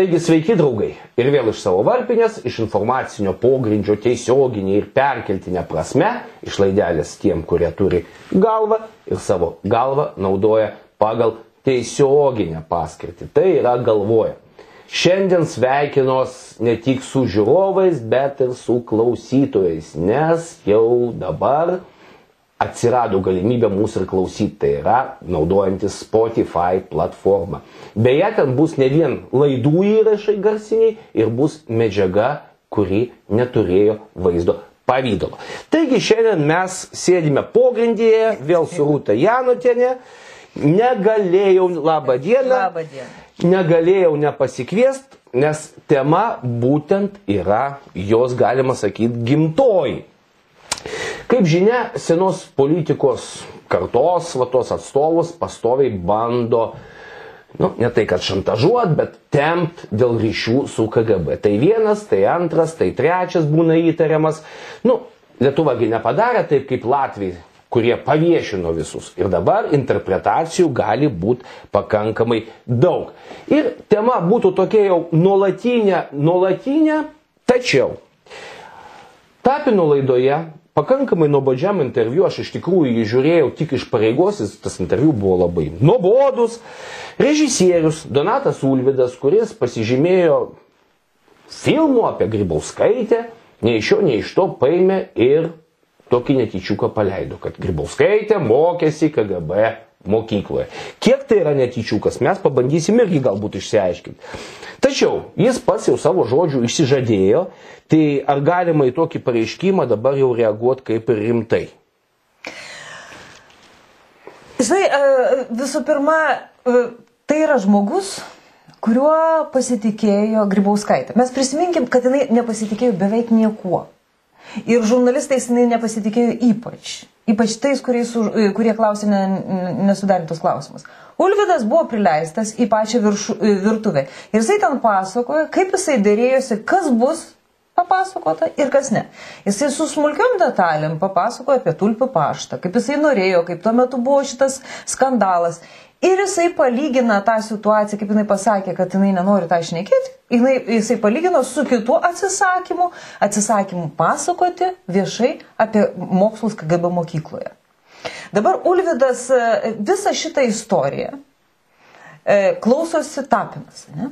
Taigi sveiki draugai. Ir vėl iš savo varpinės, iš informacinio pogrindžio tiesioginė ir perkeltinė prasme, iš laidelės tiem, kurie turi galvą ir savo galvą naudoja pagal tiesioginę paskirtį. Tai yra galvoja. Šiandien sveikinos ne tik su žiūrovais, bet ir su klausytojais, nes jau dabar atsirado galimybė mūsų ir klausyti, tai yra naudojantis Spotify platformą. Beje, ten bus ne vien laidų įrašai garsiniai ir bus medžiaga, kuri neturėjo vaizdo pavydalo. Taigi šiandien mes sėdime pogrindyje, vėl su Rūta Janotienė. Negalėjau, labą dieną, Labą dieną. negalėjau nepasikviest, nes tema būtent yra, jos galima sakyti, gimtoji. Kaip žinia, senos politikos kartos, va tos atstovus pastoviai bando, nu, ne tai kad šantažuot, bet tempt dėl ryšių su KGB. Tai vienas, tai antras, tai trečias būna įtariamas. Nu, Lietuvagi nepadarė taip kaip Latvijai, kurie paviešino visus. Ir dabar interpretacijų gali būti pakankamai daug. Ir tema būtų tokia jau nuolatinė, nuolatinė, tačiau Tapino laidoje pakankamai nuobodžiam interviu, aš iš tikrųjų jį žiūrėjau tik iš pareigos, jis- tas interviu buvo labai nuobodus. Režisierius Donatas Ulvidas, kuris pasižymėjo filmų apie Grybauskaitę, nei iš jo, nei iš to paėmė ir tokį netyčiuką paleido, kad Grybauskaitė mokėsi KGB mokykloje. Kiek tai yra netyčiukas, mes pabandysim irgi galbūt išsiaiškinti. Tačiau jis pats jau savo žodžių išsižadėjo, tai ar galima į tokį pareiškimą dabar jau reaguoti kaip ir rimtai? Žinai, e, visų pirma, e, tai yra žmogus, kuriuo pasitikėjo Grybauskaitė. Mes prisiminkim, kad jinai nepasitikėjo beveik niekuo. Ir žurnalistais jinai nepasitikėjo ypač. Ypač tais, kuriais, e, kurie klausė ne, ne- nesudarintus klausimus. Ulvidas buvo prileistas į pačią viršu, e, virtuvę. Ir jisai ten pasakojo, kaip jisai dėrėjosi, kas bus papasakota ir kas ne. Jisai su smulkiom detalėm papasakojo apie tulpių paštą, kaip jisai norėjo, kaip tuo metu buvo šitas skandalas. Ir jisai palygina tą situaciją, kaip jinai pasakė, kad jinai nenori tą išnekėti, jinai, jisai palygino su kitu atsisakymu, atsisakymu pasakoti viešai apie mokslus KGB mokykloje. Dabar Ulvidas e, visą šitą istoriją e, klausosi Tapinas. Ne?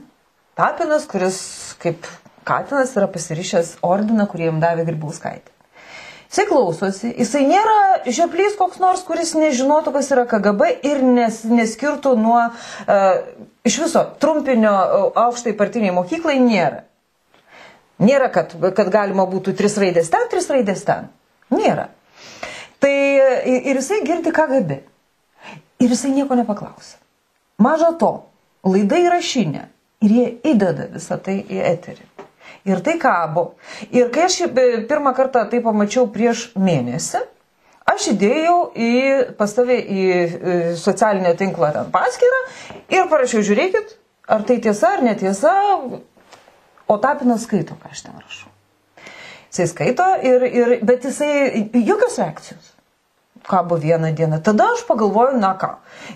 Tapinas, kuris kaip Katinas yra pasirišęs ordiną, kurį jam davė Grybauskaitė. Jisai klausosi, jisai nėra žioplys koks nors, kuris nežinotų, kas yra KGB ir nes, neskirtų nuo uh, iš viso trumpinio uh, aukštai partiniai mokyklai nėra. Nėra, kad, kad galima būtų tris raidės ten, tris raidės ten. Nėra. Tai ir jisai girdi KGB. Ir jisai nieko nepaklausia. Maža to, laida įrašinė ir jie įdeda visą tai į eterį. Ir tai kabo. Ir kai aš e, pirmą kartą tai pamačiau prieš mėnesį, aš įdėjau į, pas tave į e, socialinę tinklą ten paskyrą ir parašiau, žiūrėkit, ar tai tiesa ar netiesa, o Tapinas skaito, ką aš ten rašau. Jisai skaito, ir, ir, bet jisai jokios reakcijos kabo vieną dieną. Tada aš pagalvoju, na ką,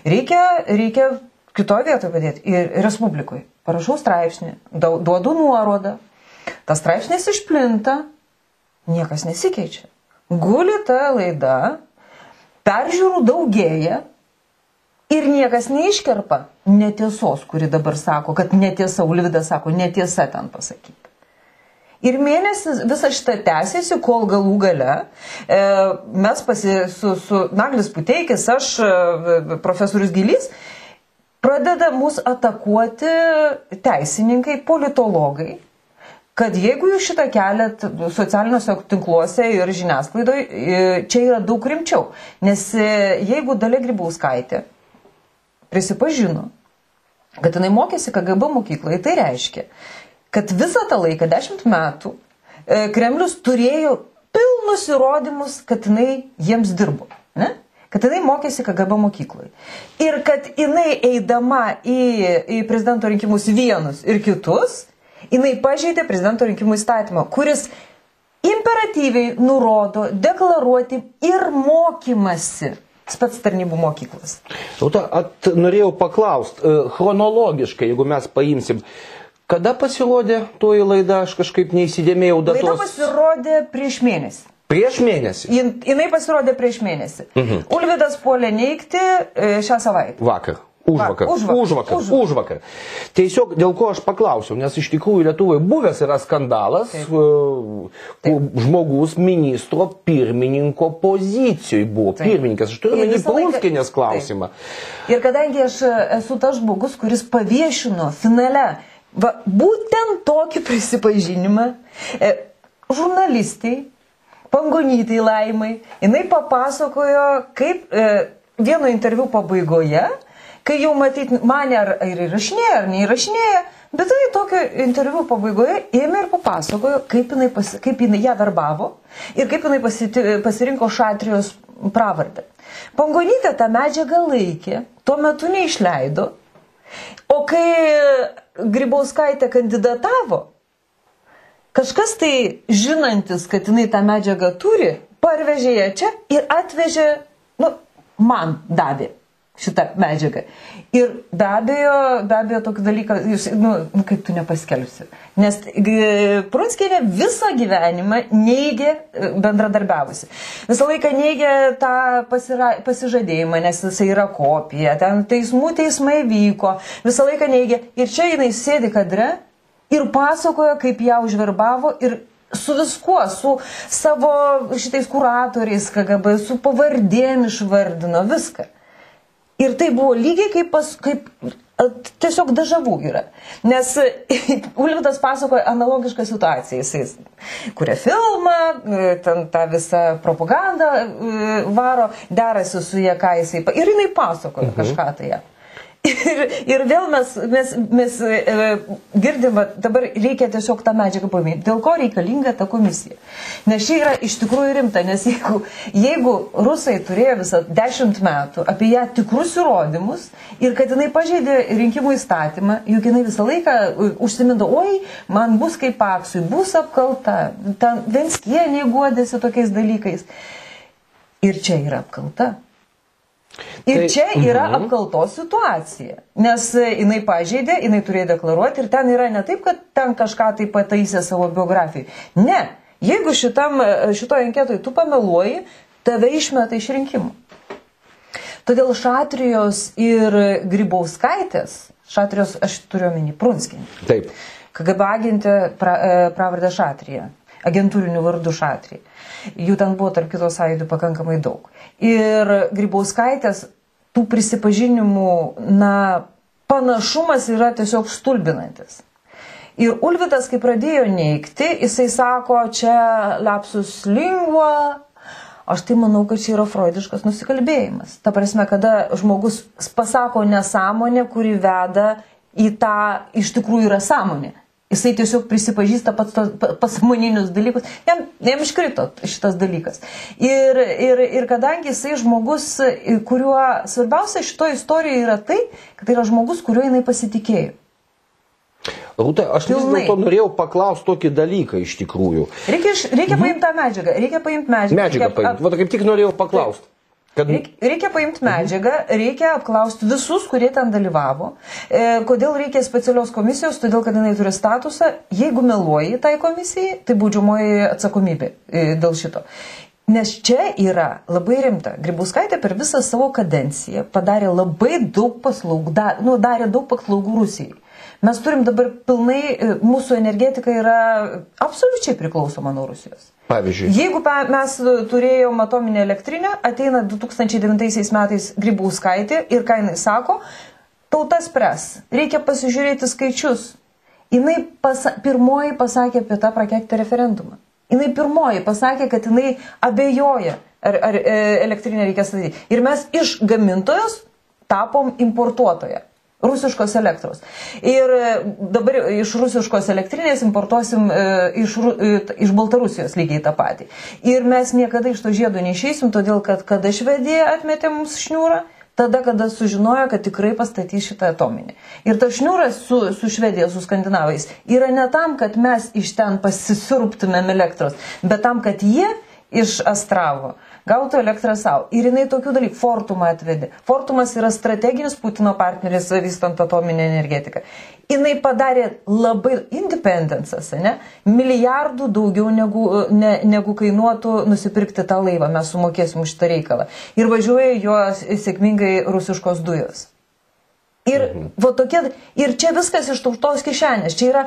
reikia, reikia kitoje vietoje padėti. Ir Respublikoje. Parašau straipsnį, duodu nuorodą. Tas straipsnis išplinta, niekas nesikeičia. Guli ta laida, peržiūrų daugėja ir niekas neiškerpa netiesos, kuri dabar sako, kad netiesa, Ulvidas sako, netiesa ten pasakyti. Ir mėnesis visą šitą tęsiasi, kol galų gale e, mes pasi, su, su Naglis Puteikis, aš, e, profesorius Gilys, pradeda mus atakuoti teisininkai, politologai, kad jeigu jūs šitą keliat socialiniuose tinkluose ir žiniasklaidoje, čia yra daug rimčiau. Nes e, jeigu Dalia Grybauskaitė prisipažino, kad jinai mokėsi KGB mokykloje, tai reiškia, kad visą tą laiką, dešimt metų, e, Kremlius turėjo pilnus įrodymus, kad jinai jiems dirbo. Ne? Kad jinai mokėsi KGB mokykloje. Ir kad jinai eidama į, į prezidento rinkimus vienus ir kitus, jinai pažeidė prezidento rinkimų įstatymą, kuris imperatyviai nurodo deklaruoti ir mokymasi spets tarnybų mokyklas. Rūta, at, norėjau paklausti, chronologiškai, jeigu mes paimsim, Kada pasirodė toji laida, aš kažkaip neįsidėmėjau Laida datos. pasirodė prieš mėnesį. Prieš mėnesį. Jin, jinai pasirodė prieš mėnesį. Mhm. Ulvidas puolė neikti e, šią savaitę. Vakar. Užvakar. Va, užvakar. Užvakar. Užvakar. Tiesiog dėl ko aš paklausiau, nes iš tikrųjų Lietuvai buvęs yra skandalas, e, kur žmogus ministro pirmininko pozicijoje buvo. Taip. Pirmininkas, aš turiu laiką- Prunskienės klausimą. Ir kadangi aš e, esu tas žmogus, kuris paviešino finale va, būtent tokį prisipažinimą, e, žurnalistai, pangonytai laimai, jinai papasakojo, kaip e, vieno interviu pabaigoje, kai jau matyt, mane ar, ar įrašinėja, ar neįrašinėja, bet tai tokio interviu pabaigoje ėmė ir papasakojo, kaip jinai, pasi, kaip jinai ją verbavo ir kaip jinai pasiti, pasirinko šatrijos pravardę. Pangonytė tą medžiagą laikė, tuo metu neišleido, o kai Grybauskaitė kandidatavo, kažkas tai žinantis, kad jinai tą medžiagą turi, parvežė ją čia ir atvežė, nu, man davė šitą medžiagą. Ir be abejo, be abejo, tokį dalyką, jūs, nu, nu, kaip tu nepaskelbsi. Nes g- Prunskienė visą gyvenimą neigė e, bendradarbiavusi. Visą laiką neigė tą pasira, pasižadėjimą, nes jisai yra kopija, ten teismų teismai vyko, visą laiką neigė. Ir čia jinai sėdi kadre ir pasakojo, kaip ją užverbavo ir su viskuo, su savo šitais kuratoriais KGB, su pavardėm išvardino viską. Ir tai buvo lygiai kaip, pas, kaip tiesiog dažavų yra. Nes Ulvidas pasakoja analogišką situaciją. Jis kuria filmą, e, ten tą visą propagandą e, varo, derasi su jie, ką jisai. Ir jinai pasakoja mhm. kažką tai ją. Ir, ir vėl mes, mes, mes e, girdim, va, dabar reikia tiesiog tą medžiagą paminėti. Dėl ko reikalinga ta komisija? Nes čia yra iš tikrųjų rimta, nes jeigu, jeigu rusai turėjo visą dešimt metų apie ją tikrus įrodymus ir kad jinai pažeidė rinkimų įstatymą, juk jinai visą laiką e, užsiminta, oi, man bus kaip paksui, bus apkalta, ten Venskienė guodėsi tokiais dalykais. Ir čia yra apkalta. Ir Tai- čia yra apkaltos situacija, nes e, jinai pažeidė, jinai turėjo deklaruoti ir ten yra ne taip, kad ten kažką tai pataisė savo biografijai. Ne, jeigu šitam, e, šitoje anketoje tu pameluoji, tave išmeta iš rinkimų. Todėl Šatrijos ir Grybauskaitės, Šatrijos aš turiu omeny Prunskinį, Taip. KGB agentė pra, e, pravardę Šatrija, agentūrinių vardų Šatrija. Jų ten buvo tarp kitos sąjūdų pakankamai daug. Ir Grybauskaitės tų prisipažinimų, na, panašumas yra tiesiog stulbinantis. Ir Ulvidas, kai pradėjo neikti, jisai sako, čia lapsus lingua. Aš tai manau, kad čia yra freudiškas nusikalbėjimas. Ta prasme, kada žmogus pasako nesąmonę, kuri veda į tą iš tikrųjų yra sąmonė. Jisai tiesiog prisipažįsta pats tos pa- pasąmoninius dalykus. Jam, jam iškrito šitas dalykas. Ir, ir, ir kadangi jisai žmogus, kuriuo svarbiausia šitoje istorijoje yra tai, kad tai yra žmogus, kuriuo jinai pasitikėjo. Rūta, aš vis Pilnai. dėlto norėjau paklausti tokį dalyką iš tikrųjų. Reikia, reikia paimti tą medžiagą, reikia paimti medžiagą. Medžiagą reikia, paimti. Va, kaip tik norėjau paklausti. Kad... Reikia, paimti medžiagą, reikia apklausti visus, kurie ten dalyvavo. E, kodėl reikia specialios komisijos? Todėl, kad jinai turi statusą. Jeigu meluoji tai komisijai, tai baudžiamoji atsakomybė e, dėl šito. Nes čia yra labai rimta. Grybauskaitė per visą savo kadenciją padarė labai daug paslaugų, da, nu, darė daug paslaugų Rusijai. Mes turim dabar pilnai, e, mūsų energetika yra absoliučiai priklausoma nuo Rusijos. Pavyzdžiui. Jeigu mes turėjom atominę elektrinę, ateina 2009 metais Grybauskaitė ir ką jinai sako, tautas pres, reikia pasižiūrėti skaičius. Jinai pasa, pirmoji pasakė apie tą prakeiktą referendumą. Jinai pirmoji pasakė, kad jinai abejoja, ar, ar e, elektrinę reikia statyti. Ir mes iš gamintojos tapom importuotoje. Rusiškos elektros. Ir e, dabar iš rusiškos elektrinės importuosim e, iš, e, iš Baltarusijos lygiai tą patį. Ir mes niekada iš to žiedo neišeisim, todėl kad kada Švedija atmetė mums šniūrą, tada, kada sužinojo, kad tikrai pastatys šitą atominę. Ir tas šniūras su, su Švedija, su skandinavais yra ne tam, kad mes iš ten pasisirptumėm elektros, bet tam, kad jie iš Astravo, gautų elektrą savo. Ir jinai tokių dalykų Fortumą atvedė. Fortumas yra strateginis Putino partneris vystant atominę energetiką. Jinai padarė labai independensas, ne? Milijardų daugiau negu, ne, negu kainuotų nusipirkti tą laivą. Mes sumokėsim už šitą reikalą. Ir važiuoja jo sėkmingai rusiškos dujos. Ir, mhm. va, tokie, ir čia viskas iš tautos kišenės. Čia yra,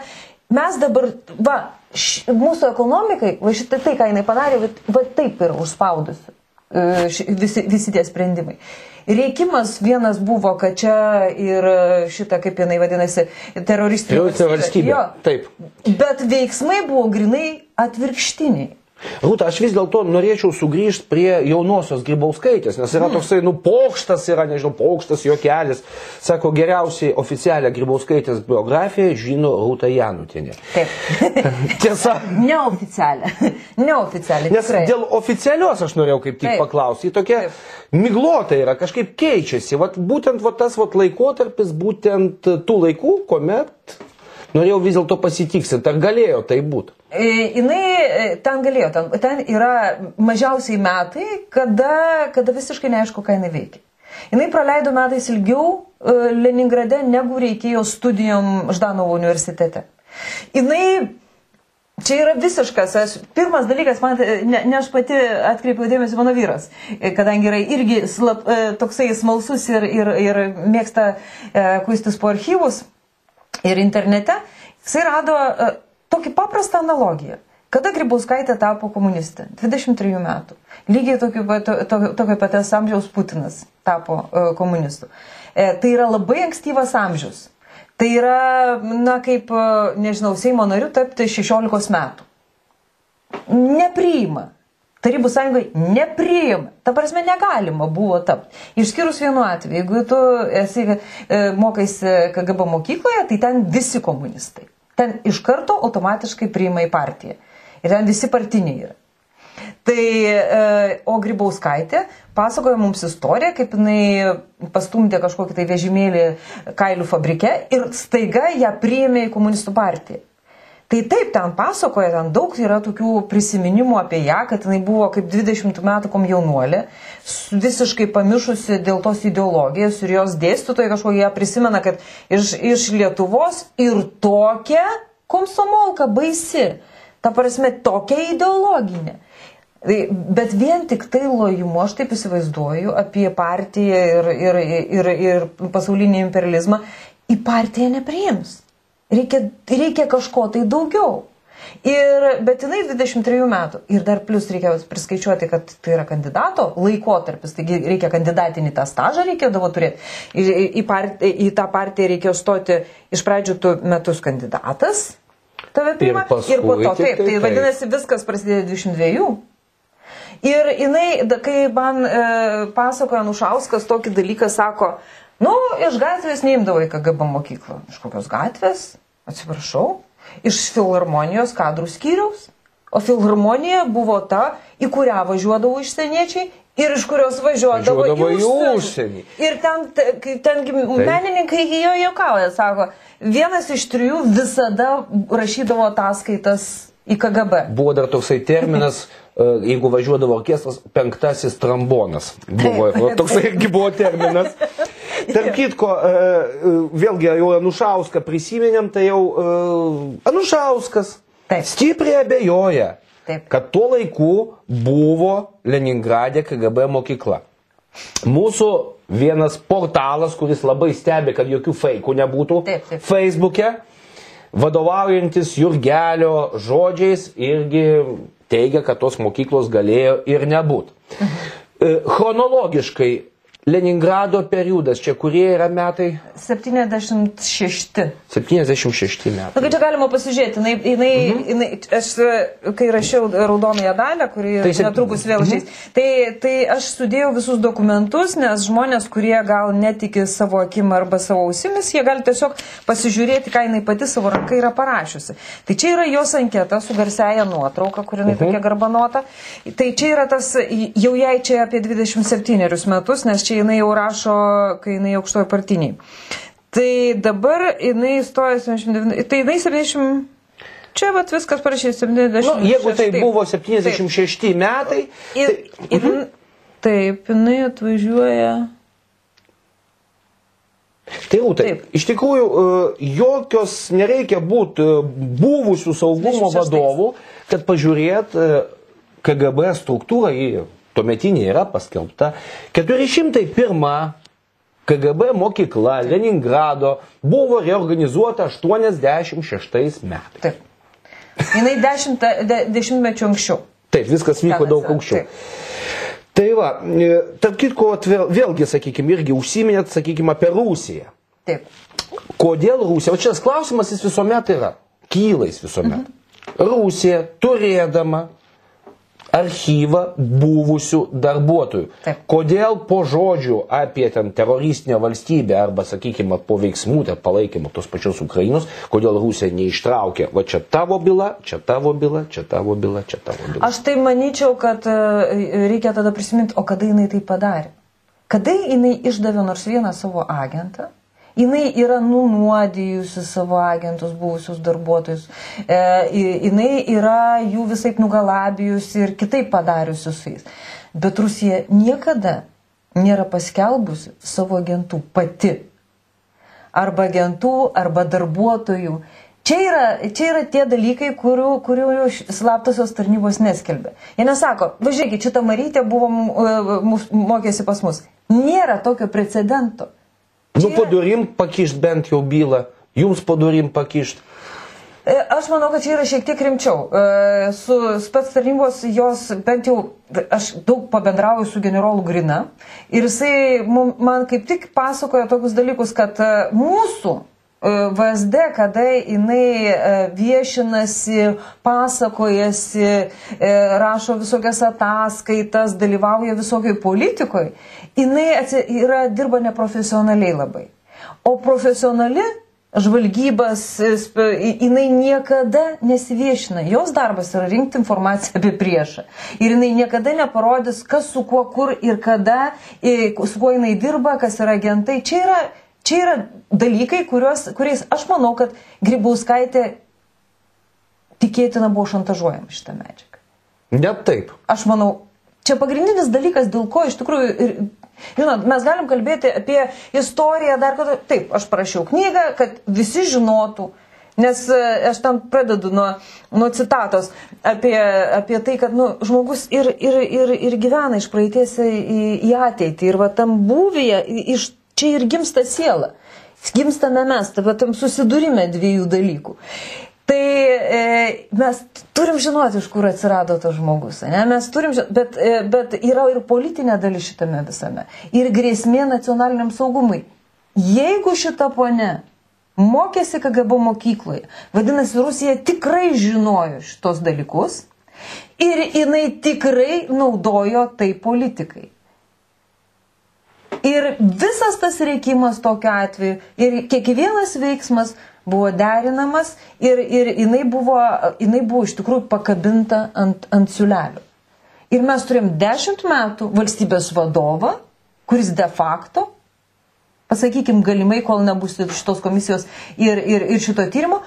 mes dabar, va, š, mūsų ekonomikai, va šitai tai, ką jinai padarė, va, va taip yra užspaudusi e, ši, visi, visi tie sprendimai. Reikimas vienas buvo, kad čia ir šitą, kaip jinai vadinasi, teroristinė valstybė. Jo, taip. Bet veiksmai buvo grinai atvirkštiniai. Rūta, aš vis dėlto norėčiau sugrįžti prie jaunosios grybauskaitės, nes yra toksai, nu, pokštas yra, nežinau, pokštas, juokelis. Sako, geriausiai oficialią grybauskaitės biografiją žino Rūta Janutinė. Taip. Tiesa. Neoficialią. Neoficialią. Nes tikrai. dėl oficialios aš norėjau kaip tik Taip. paklausyti. Tokia Taip. miglota yra, kažkaip keičiasi. Vat būtent vat tas vat laikotarpis, būtent tų laikų, kuomet Norėjau vis dėlto pasitiksinti, ar galėjo tai būti? Jinai e, ten galėjo, ten, ten yra mažiausiai metai, kada, kada visiškai neaišku, ką jinai veikia. Jinai praleido metais ilgiau Leningrade, negu reikėjo studijom Ždanovo universitete. Jinai Čia yra visiškas, aš, pirmas dalykas, man, ne, ne aš pati atkreipiau dėmesį mano vyras, kadangi yra irgi slap, toksai smalsus ir, ir, ir mėgsta e, kuistis po archyvus, ir internete, jisai rado uh, tokį paprastą analogiją. Kada Grybauskaitė tapo komunistė? 23 metų. Lygiai tokio, to, to, tokio paties amžiaus Putinas tapo uh, komunistu. E, tai yra labai ankstyvas amžius. Tai yra, na, kaip, uh, nežinau, Seimo nariu tapti 16 metų. Nepriima. Tarybų sąjungai nepriima. Ta prasme, negalima buvo tapti. Išskyrus vienu atveju, jeigu tu esi e, mokaisi KGB mokykloje, tai ten visi komunistai. Ten iš karto automatiškai priima į partiją. Ir ten visi partiniai yra. Tai, e, o Grybauskaitė pasakoja mums istoriją, kaip jinai pastumdė kažkokį tai vežimėlį kailių fabrike ir staiga ją priėmė į komunistų partiją. Tai taip, ten pasakoja, ten daug yra tokių prisiminimų apie ją, kad jinai buvo kaip 20 metų komjaunuolė, visiškai pamišusi dėl tos ideologijos ir jos dėstytojai kažkokie prisimena, kad iš, iš Lietuvos ir tokia komsomolka baisi, ta prasme tokia ideologinė. Tai, bet vien tik tai lojimu, aš taip įsivaizduoju, apie partiją ir, ir, ir, ir pasaulinį imperializmą, į partiją nepriims. Reikia, reikia kažko tai daugiau. Ir, bet jinai 23 metų. Ir dar plus reikia priskaičiuoti, kad tai yra kandidato laikotarpis, taigi reikia kandidatinį tą stažą reikėdavo turėti. Į, į, part, į tą partiją reikėjo stoti iš pradžių tu metus kandidatas, tave pirmą. Ir, ir po to, taip, tai, tai vadinasi, viskas prasidėjo 22. Ir jinai, kai man e, pasakoja Nušauskas tokį dalyką, sako, Nu, iš gatvės neimdavo į KGB mokyklą. Iš kokios gatvės? Atsiprašau. Iš filharmonijos kadrų skyriaus. O filharmonija buvo ta, į kurią važiuodavo užsieniečiai ir iš kurios važiuodavo, važiuodavo į užsienį. Ir ten, ten menininkai jo juokauja, sako, vienas iš trijų visada rašydavo ataskaitas į KGB. Buvo dar toksai terminas E, jeigu važiuodavo orkestras, penktasis trambonas. Buvo, toksai irgi buvo terminas. Tark kitko, e, e, vėlgi jau Anušauską prisiminėm, tai jau Anušauskas taip. stipriai abejoja, taip. kad tuo laiku buvo Leningradė KGB mokykla. Mūsų vienas portalas, kuris labai stebi, kad jokių feikų nebūtų taip, taip. Facebook'e, vadovaujantis Jurgelio žodžiais irgi teigia, kad tos mokyklos galėjo ir nebūti. Mhm. Chronologiškai Leningrado periodas, čia kurie yra metai? 76. 76 metai. Na, čia galima pasižiūrėti, jinai, jinai, mhm. jinai, aš kai rašiau raudonąją dalę, kuri tai netrukus vėl mhm. išeis, mhm. tai, tai aš sudėjau visus dokumentus, nes žmonės, kurie gal netiki savo akim arba savo ausimis, jie gali tiesiog pasižiūrėti, ką jinai pati savo ranka yra parašiusi. Tai čia yra jos anketa su garsiaja nuotrauka, kuri jinai mhm. tokia garbanota. Tai čia yra tas, jau jai čia apie 27 metus, nes čia jinai jau rašo, kai jinai aukštojo partiniai. Tai dabar jinai stoja 79, tai jinai 70. čia vat viskas parašyta 76. Nu, jeigu tai taip. buvo 76 metai, Ir, tai, ir, Taip, jinai atvažiuoja. tai rūtai, Taip. iš tikrųjų e, jokios nereikia būti e, buvusių saugumo 26. vadovų, kad pažiūrėt e, KGB struktūrą, ji tuometinė yra paskelbta. 401 KGB mokykla Leningrado buvo reorganizuota 86 metais. Taip. Jinai dešimt, de, dešimtmečių anksčiau. Taip, viskas vyko Ten daug anksčiau. taip. Tai va, e, tarp kitko, vėl, vėlgi, sakykime, irgi užsiminėt, sakykime, apie Rusiją. Taip. Kodėl Rusija? O čia klausimas jis visuomet yra. Kyla jis visuomet. Mhm. Rusija turėdama archyvą buvusių darbuotojų. Taip. Kodėl po žodžių apie ten teroristinę valstybę arba, sakykime, po veiksmų, ten palaikymo tos pačios Ukrainos, kodėl Rusija neištraukė, va čia tavo byla, čia tavo byla, čia tavo byla, čia tavo byla. Aš tai manyčiau, kad e, reikia tada prisiminti, o kada jinai tai padarė. Kada jinai išdavė nors vieną savo agentą, jinai yra nunuodijusi savo agentus, buvusius darbuotojus, e, jinai yra jų visai nugalabijusi ir kitaip padariusi su jais. Bet Rusija niekada nėra paskelbusi savo agentų pati. Arba agentų, arba darbuotojų. Čia yra, čia yra tie dalykai, kurių, kurių slaptosios tarnybos neskelbė. Jie nesako, važiuokit, šitą Marytę buvo e, mokėsi pas mus. Nėra tokio precedento. Nu, padurim pakišt bent jau bylą, jums padurim pakišt. E, Aš manau, kad čia yra šiek tiek rimčiau. E, Su spets tarnybos jos bent jau, aš daug pabendrauju su generolu Grina ir jisai man kaip tik pasakoja tokius dalykus, kad e, mūsų VSD, kada jinai e, viešinasi, pasakojasi, e, rašo visokias ataskaitas, dalyvauja visokioj politikoje, jinai yra, dirba neprofesionaliai labai. O profesionali žvalgybas, e, jinai niekada nesiviešina. Jos darbas yra rinkti informaciją apie priešą. Ir jinai niekada neparodys, kas su kuo, kur ir kada, su kuo jinai dirba, kas yra agentai. Čia yra, čia yra dalykai, kuriuos, kuriais aš manau, kad Grybauskaitė tikėtina buvo šantažuojama šitą medžiagą. Net taip. Aš manau, čia pagrindinis dalykas, dėl ko iš tikrųjų, ir, žinot, mes galim kalbėti apie istoriją dar kartą. Taip, aš parašiau knygą, kad visi žinotų. Nes e, aš ten pradedu nuo, nuo citatos apie, apie tai, kad nu, žmogus ir, ir, ir, ir gyvena iš praeities į, į ateitį. Ir va tam būvyje, i- iš čia ir gimsta siela. Gimstame mes, tai tam susidūrime dviejų dalykų. Tai e, mes turim žinoti, iš kur atsirado tas žmogus. Ne? Mes turim, ži- bet, e, bet yra ir politinė dalis šitame visame. Ir grėsmė nacionaliniam saugumui. Jeigu šita ponė mokėsi KGB mokykloje, vadinasi, Rusija tikrai žinojo šitos dalykus ir jinai tikrai naudojo tai politikai. Ir visas tas reikimas tokiu atveju ir kiekvienas veiksmas buvo derinamas ir, ir jinai, buvo, jinai buvo iš tikrųjų pakabinta ant, ant siulelio. Ir mes turėjom dešimt metų valstybės vadovą, kuris de facto, pasakykim, galimai, kol nebus šitos komisijos ir, ir, ir šito tyrimo,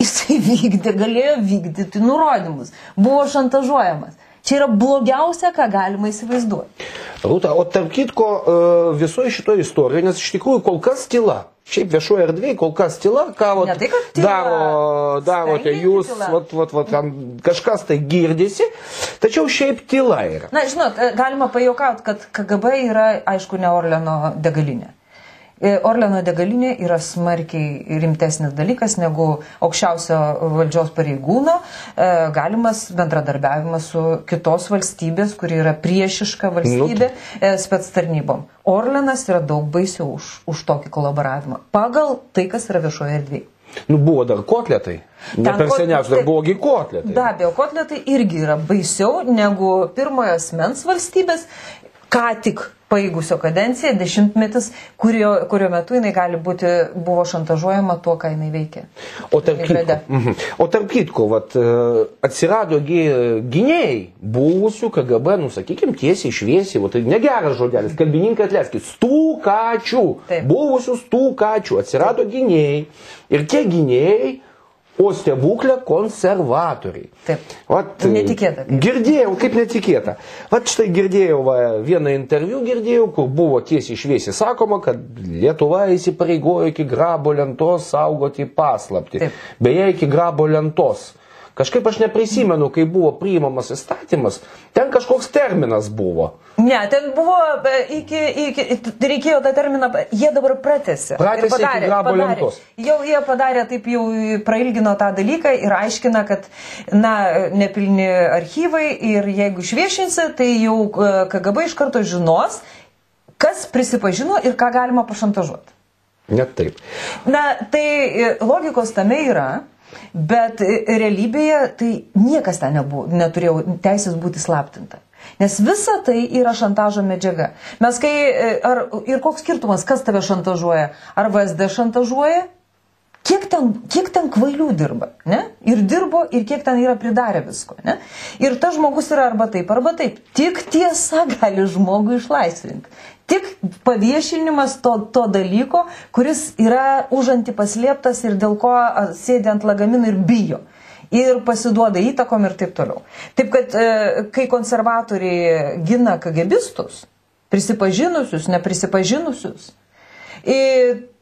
jisai vykdė, galėjo vykdyti nurodymus, buvo šantažuojamas. Čia yra blogiausia, ką galima įsivaizduoti. Rūta, o tarp kitko e, visoje šitoje istorijoje, nes iš tikrųjų kol kas tyla. Šiaip viešoje erdvėje kol kas tyla, ką vat, Ne tai, tyla. daro, darote jūs, vat, vat, vat, kažkas tai girdisi, tačiau šiaip tyla yra. Na, žinot, e, galima pajokauti, kad KGB yra, aišku, ne Orleno degalinė. E, Orleno degalinė yra smarkiai rimtesnis dalykas negu aukščiausio valdžios pareigūno e, galimas bendradarbiavimas su kitos valstybės, kuri yra priešiška valstybė e, spets tarnybom. Orlenas yra daug baisiau už, už tokį kolaboravimą. Pagal tai, kas yra viešoje erdvėje. Nu, buvo dar kotletai. Ne Ten per seniausiai, dar taip. buvo gi kotletai. Be abejo, kotletai irgi yra baisiau negu pirmojo asmens valstybės, ką tik paėgusio kadenciją, dešimtmetis, kurio, kurio metu jinai gali būti, buvo šantažuojama tuo, ką jinai veikia. O tarp kitko, mhm. o tarp kitko vat, e, atsirado gi gynėjai buvusių KGB, nu sakykim, tiesiai šviesiai, o tai negeras žodelis, kalbininkai atleiskit, stūkačių, Taip. buvusių stūkačių, atsirado gynėjai. Ir tie gynėjai o stebuklė konservatoriai. Taip. Vat, Netikėta. kaip. Girdėjau, kaip netikėta. Vat štai girdėjau va, vieną interviu, girdėjau, kur buvo tiesiai šviesiai sakoma, kad Lietuva įsipareigojo iki grabo lentos saugoti paslapti. Taip. Beje, iki grabo lentos. Kažkaip aš neprisimenu, kai buvo priimamas įstatymas, ten kažkoks terminas buvo. Ne, ten buvo e, iki, iki, reikėjo tą terminą, jie dabar pratėsi. Pratęsė iki grabo lentos. Jau jie padarė taip, jau prailgino tą dalyką ir aiškina, kad, na, nepilni archyvai ir jeigu išviešinsi, tai jau e, KGB iš karto žinos, kas prisipažino ir ką galima pašantažuoti. Net taip. Na, tai e, logikos tame yra, bet e, realybėje tai niekas ten nebuvo, neturėjo teisės būti slaptinta. Nes visa tai yra šantažo medžiaga. Mes kai, e, ar, ir koks skirtumas, kas tave šantažuoja? Ar VSD šantažuoja? Kiek ten, kiek ten kvailių dirba, ne? Ir dirbo, ir kiek ten yra pridarę visko, ne? Ir tas žmogus yra arba taip, arba taip. Tik tiesa gali žmogų išlaisvinti. Tik paviešinimas to, to dalyko, kuris yra užanti paslėptas ir dėl ko sėdi ant lagaminų ir bijo. Ir pasiduoda įtakom ir taip toliau. Taip kad, e, kai konservatoriai gina kagebistus, prisipažinusius, neprisipažinusius,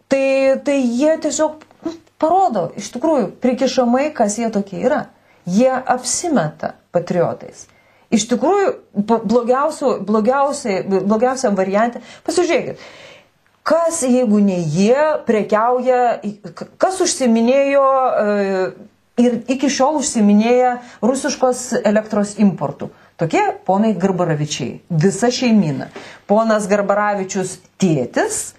tai, tai jie tiesiog nu, parodo, iš tikrųjų, prikišamai, kas jie tokie yra. Jie apsimeta patriotais. Iš tikrųjų, blogiausiam variantė, pasižiūrėkit, kas jeigu ne jie prekiauja, kas užsiminėjo e, ir iki šiol užsiminėja rusiškos elektros importų. Tokie ponai Garbaravičiai, visa šeimina. Ponas Garbaravičius tėtis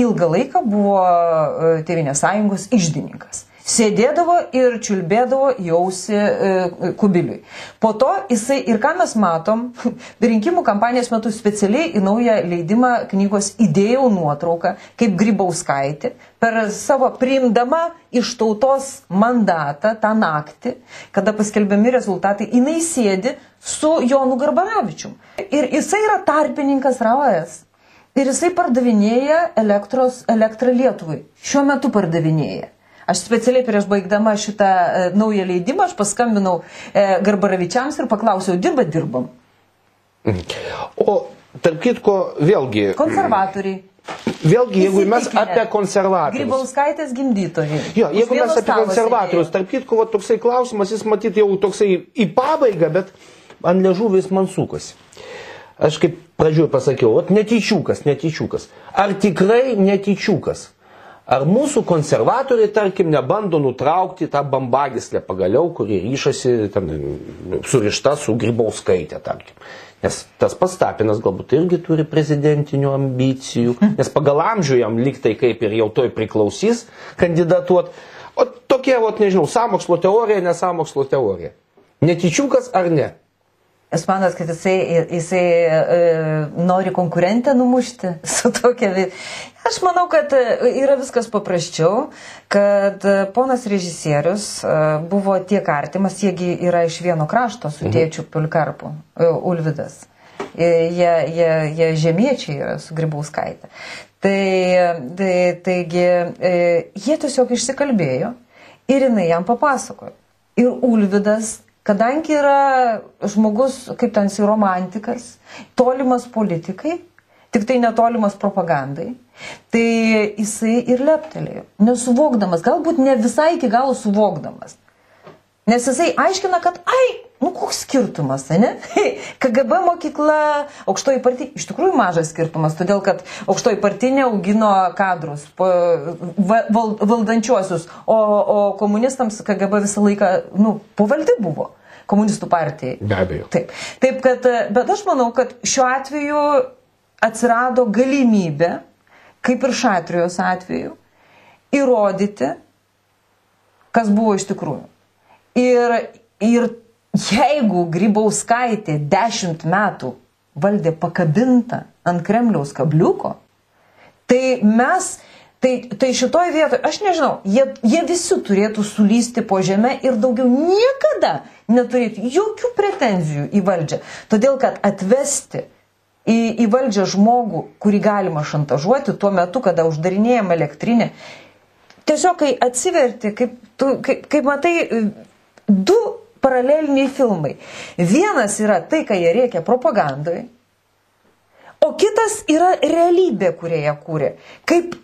ilgą laiką buvo e, Tevinės sąjungos išdininkas. Sėdėdavo ir čiulbėdavo jausi e, kubiliui. Po to jisai ir ką mes matom, rinkimų kampanijos metu specialiai į naują leidimą knygos įdėjau nuotrauką, kaip Grybauskaitė per savo priimdama iš tautos mandatą tą naktį, kada paskelbiami rezultatai, jinai sėdi su Jonu Garbaravičium. Ir jisai yra tarpininkas RAOS. Ir jisai pardavinėja elektros, elektrą Lietuvai. Šiuo metu pardavinėja. Aš specialiai prieš baigdama šitą e, naują leidimą, aš paskambinau e, Garbaravičiams ir paklausiau, dirba, dirbam. O tarp kitko, vėlgi, Konservatoriai. vėlgi jeigu mes apie konservatorius. Grybauskaitės gimdytojai. Jo, jeigu mes apie konservatorius, tarp kitko, va, toksai klausimas, jis matyt jau toksai į pabaigą, bet ant ležuvės man sukosi. Aš kaip pradžioj pasakiau, ot netyčiukas, netyčiukas. Ar tikrai netyčiukas? Ar mūsų konservatoriai, tarkim, nebando nutraukti tą bambagislę pagaliau, kuri ryšasi ten, surišta su Grybauskaitė, tarkim. Nes tas pats Tapinas galbūt irgi turi prezidentinių ambicijų, nes pagal amžių jam liktai kaip ir jau toj priklausys kandidatuot. O tokie, vat, nežinau, samokslo teorija, nesamokslo teorija. Netyčiukas ar ne? Jūs manot, kad jisai, jisai e, nori konkurentę numušti su tokia. Aš manau, kad e, yra viskas paprasčiau, kad e, ponas režisierius e, buvo tiek artimas, jiegi yra iš vieno krašto su tėčiu Pulkarpu, Ulvidas. Jie, jie, jie žemiečiai yra su Grybauskaitė. Tai, tai, taigi, jie tiesiog išsikalbėjo ir jinai jam papasakojo. Ir Ulvidas kadangi yra žmogus, kaip ten jisai romantikas, tolimas politikai, tik tai netolimas propagandai, tai jisai ir leptelėjo, nesuvokdamas, galbūt ne visai iki galo suvokdamas. Nes jisai aiškina, kad, ai, nu koks skirtumas, ne? KGB mokykla, aukštoji partija, iš tikrųjų mažas skirtumas, todėl kad aukštoji partija augino kadrus, val, valdančiuosius, o, o komunistams KGB visą laiką, nu, pavaldi buvo komunistų partijai. Be abejo. Taip. Taip, kad, bet aš manau, kad šiuo atveju atsirado galimybė, kaip ir Šatrijos atveju, įrodyti, kas buvo iš tikrųjų. Ir, ir jeigu Grybauskaitė dešimt metų valdė pakabinta ant Kremliaus kabliuko, tai mes, tai, tai šitoj vietoje, aš nežinau, jie, jie visi turėtų sulysti po žemę ir daugiau niekada neturėtų jokių pretenzijų į valdžią. Todėl, kad atvesti į, į valdžią žmogų, kurį galima šantažuoti tuo metu, kada uždarinėjama elektrinė, tiesiog, kai atsiverti, kaip, tu, kaip, kaip matai, du paraleliniai filmai. Vienas yra tai, ką jie reikia propagandai, o kitas yra realybė, kurią jie kūrė. Kaip,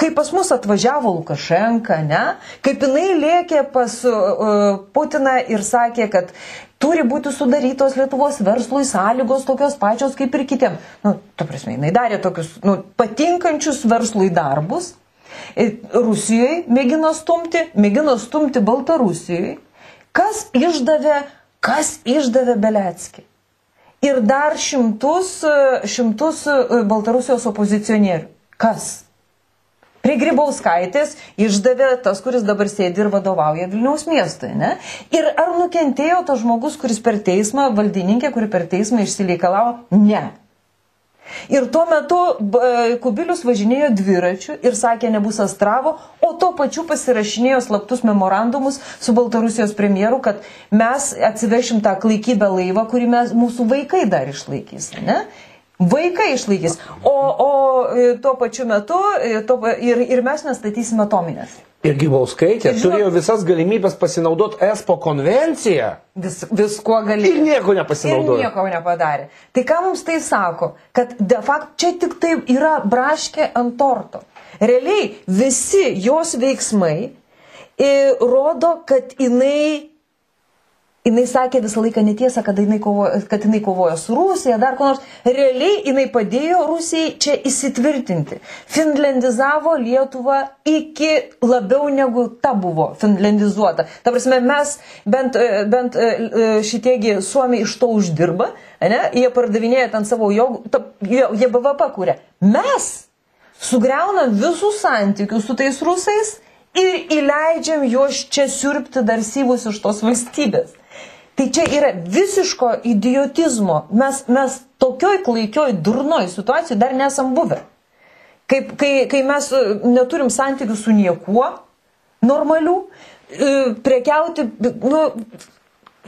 kaip pas mus atvažiavo Lukašenka, ne? Kaip jinai lėkė pas uh, Putiną ir sakė, kad turi būti sudarytos Lietuvos verslui sąlygos tokios pačios kaip ir kitiem. Nu, tu prasme, jinai darė tokius nu, patinkančius verslui darbus. Rusijoje mėgino stumti, mėgino stumti Baltarusijoje Kas išdavė, kas išdavė Belecki? Ir dar šimtus, šimtus Baltarusijos opozicionierių. Kas? Prie Grybauskaitės išdavė tas, kuris dabar sėdi ir vadovauja Vilniaus miestui. Ne? Ir ar nukentėjo tas žmogus, kuris per teismą, valdininkė, kuri per teismą išsireikalavo? Ne. Ir tuo metu Kubilius važinėjo dviračiu ir sakė, nebus astravo, o tuo pačiu pasirašinėjo slaptus memorandumus su Baltarusijos premjeru, kad mes atsivešim tą klaikybę laivą, kurį mes, mūsų vaikai dar išlaikys. Ne? Vaikai išlaikys. O, o e, tuo pačiu metu e, to, ir, ir mes nestatysime atominės. Ir Gybauskaitė turėjo visas galimybės pasinaudoti ESPO konvenciją. Vis, viskuo galėjo. Ir nieko nepasinaudojo. Ir nieko nepadarė. Tai ką mums tai sako? Kad de facto čia tik tai yra braškė ant torto. Realiai visi jos veiksmai rodo, kad jinai jinai sakė visą laiką netiesą, kad jinai, kovojo, kad jinai kovojo su Rusija, dar ko nors. Realiai jinai padėjo Rusijai čia įsitvirtinti. Finlandizavo Lietuvą iki labiau negu ta buvo finlandizuota. Ta prasme, mes bent, bent e, e, šitiegi Suomiai iš to uždirba, ne? jie pardavinėja ten savo jogų, jie BVP kūrė. Mes sugriaunam visus santykius su tais rusais ir įleidžiam juos čia siurbti dar syvus iš tos valstybės. Tai čia yra visiško idiotizmo. Mes, mes tokioj klaikioj, durnoj situacijai dar nesam buvę. Kaip, kai, kai mes e, neturim santykių su niekuo normalių, e, prekiauti, nu,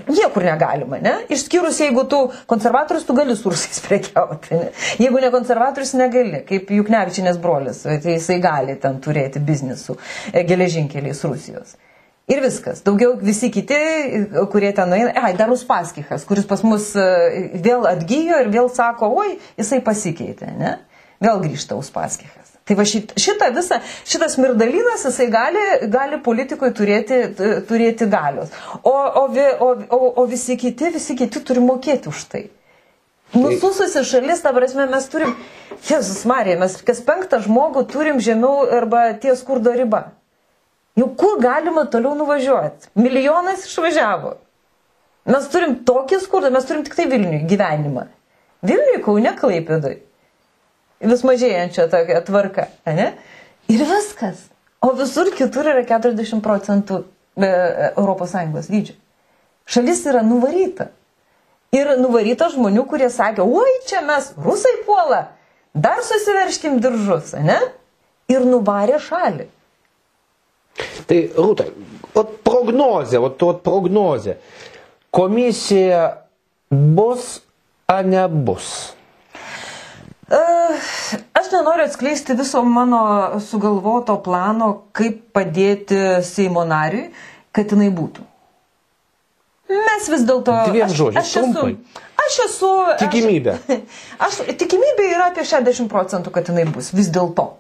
niekur negalima, ne? Išskyrus, jeigu tu konservatorius, tu gali su rusais prekiauti. Ne? Jeigu ne konservatorius, negali, kaip Juknevičinės brolis, tai jisai gali ten turėti biznisų e, geležinkeliais Rusijos. Ir viskas. Daugiau visi kiti, kurie ten nueina, ai, dar Uspaskichas, kuris pas mus e, vėl atgyjo ir vėl sako, oi, jisai pasikeitė, ne? Vėl grįžta Uspaskichas. Tai va šit, šitą visą, šitas mirdalinas, jisai gali, gali politikui turėti, turėti galios. O, o, o, o, o visi kiti, visi kiti turi mokėti už tai. Nusususi šalis, ta prasme, mes turim, Jėzus Marija, mes kas penktą žmogų turim žemiau arba ties skurdo riba. Jau kur galima toliau nuvažiuoti? Milijonas išvažiavo. Mes turim tokį skurdą, mes turim tik tai Vilniui gyvenimą. Vilniui, Kaune, Klaipėdai. Vis mažėjančia tokia tvarka. Ne? Ir viskas. O visur kitur yra 40 procentų ES dydžio. Šalis yra nuvaryta. Ir nuvaryta žmonių, kurie sakė, oi, čia mes rusai puola, dar susiverškim diržus, ne? Ir nuvarė šalį. Tai Rūta, ot prognozė, ot, ot prognozė. Komisija bus ar nebus? Aš nenoriu atskleisti viso mano sugalvoto plano, kaip padėti Seimo nariui, kad jinai būtų. Mes vis dėlto. Dviem žodžiais. Esu. Aš esu. Tikimybė. Aš, aš, tikimybė yra apie 60 procentų, kad jinai bus vis dėlto.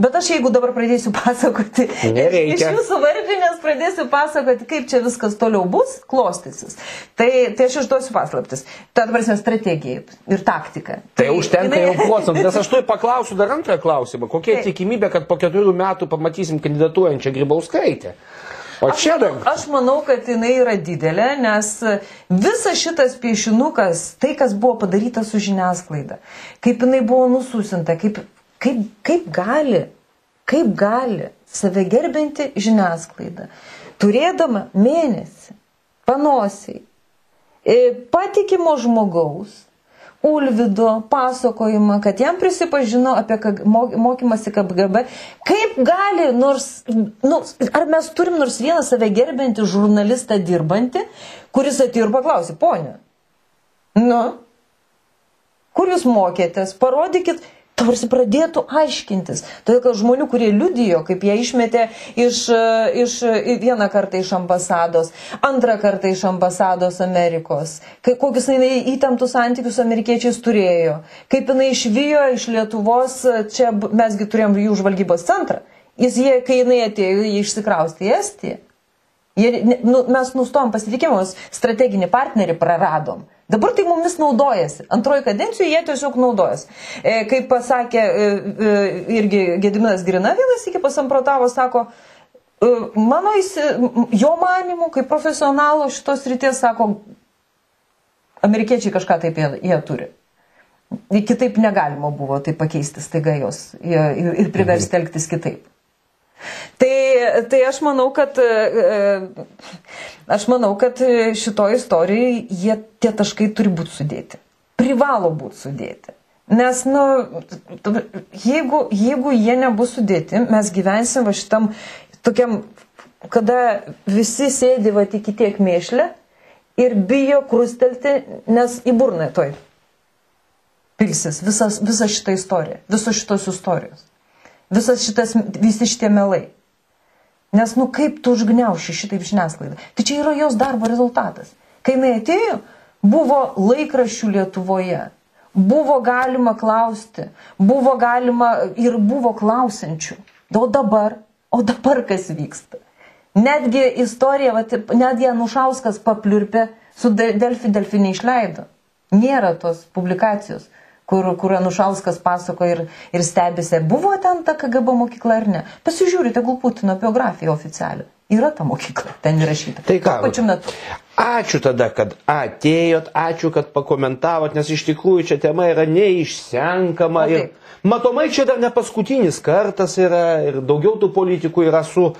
Bet aš jeigu dabar pradėsiu pasakoti, Nereikia. iš jūsų vardinės pradėsiu pasakoti, kaip čia viskas toliau bus, klostysis, tai, tai aš išduosiu paslaptis. Ta prasme strategija ir taktika. Tai, tai užtenka jinai... jau procentų, nes aš tu paklausiu dar antrą klausimą. Kokia tai. tikimybė, kad po keturių metų pamatysim kandidatuojančią Grybauskaitę? O čia dar. Aš, aš manau, kad jinai yra didelė, nes visas šitas piešinukas, tai kas buvo padaryta su žiniasklaida, kaip jinai buvo nususinta, kaip Kaip, kaip gali, kaip gali save gerbinti žiniasklaida, turėdama mėnesį, panosiai, e, patikimo žmogaus, Ulvido pasakojimą, kad jam prisipažino apie mokymasi KGB, kaip gali, nors, nu, ar mes turim nors vieną save gerbinti žurnalistą dirbantį, kuris atėjo ir paklausė, ponė, nu, kur jūs mokėtės, parodykit, tarsi pradėtų aiškintis. Todėl, kad žmonių, kurie liudijo, kaip jie išmetė iš, iš vieną kartą iš ambasados, antrą kartą iš ambasados Amerikos, kai, kokius jinai įtemptus santykius su amerikiečiais turėjo, kaip jinai išvijo iš Lietuvos, čia mesgi turėjom jų žvalgybos centrą. Jis, jie, kai jinai atėjo, jie išsikraustė į Estiją. Jie, nu, mes nustom pasitikimus, strateginį partnerį praradom. Dabar tai mumis naudojasi. Antroji kadencijų jie tiesiog naudojasi. E, kaip pasakė e, e, irgi Gediminas Grina vienas iki pasamprotavo, sako, e, mano įsi, jo manimu, kaip profesionalo šitos ryties, sako, amerikiečiai kažką taip jie, jie turi. Kitaip negalima buvo tai pakeisti staiga jos ir, ir priversti elgtis kitaip. Tai, tai aš manau, kad e, aš manau, kad šitoje istorijoje jie, tie taškai turi būti sudėti. Privalo būti sudėti. Nes, nu, jeigu, jeigu jie nebus sudėti, mes gyvensim va šitam tokiam, kada visi sėdi va tik tiek mėšlę ir bijo krustelti, nes į burną toj pilsis visas, visa šita istorija, visos šitos istorijos visas šitas, visi šitie melai. Nes, nu, kaip tu užgneuši šitaip žiniasklaidą? Tai čia yra jos darbo rezultatas. Kai jinai atėjo, buvo laikraščių Lietuvoje, buvo galima klausti, buvo galima ir buvo klausiančių. O dabar, o dabar kas vyksta? Netgi istorija, vat, netgi Anušauskas papliurpė, su Delfi Delfi neišleido. Nėra tos publikacijos kur, kur Anušauskas pasako ir, ir stebisi, buvo ten ta KGB mokykla ar ne. Pasižiūrite, gal Putino biografiją oficialią. Yra ta mokykla, ten įrašyta. Tai ką? Pačiu metu. Ačiū tada, kad atėjot, ačiū, kad pakomentavot, nes iš tikrųjų čia tema yra neišsenkama. Ir matomai čia dar ne paskutinis kartas yra ir daugiau tų politikų yra su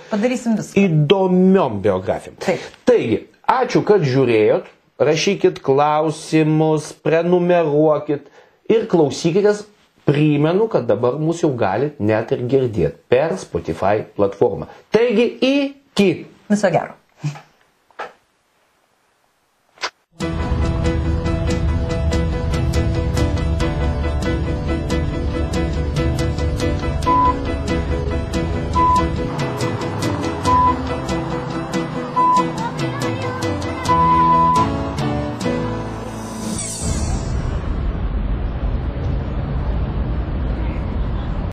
įdomiom biografijom. Taip. Taigi, ačiū, kad žiūrėjot, rašykit klausimus, prenumeruokit ir klausykitės. Primenu, kad dabar mūsų jau galit net ir girdėti per Spotify platformą. Taigi iki. Viso gero.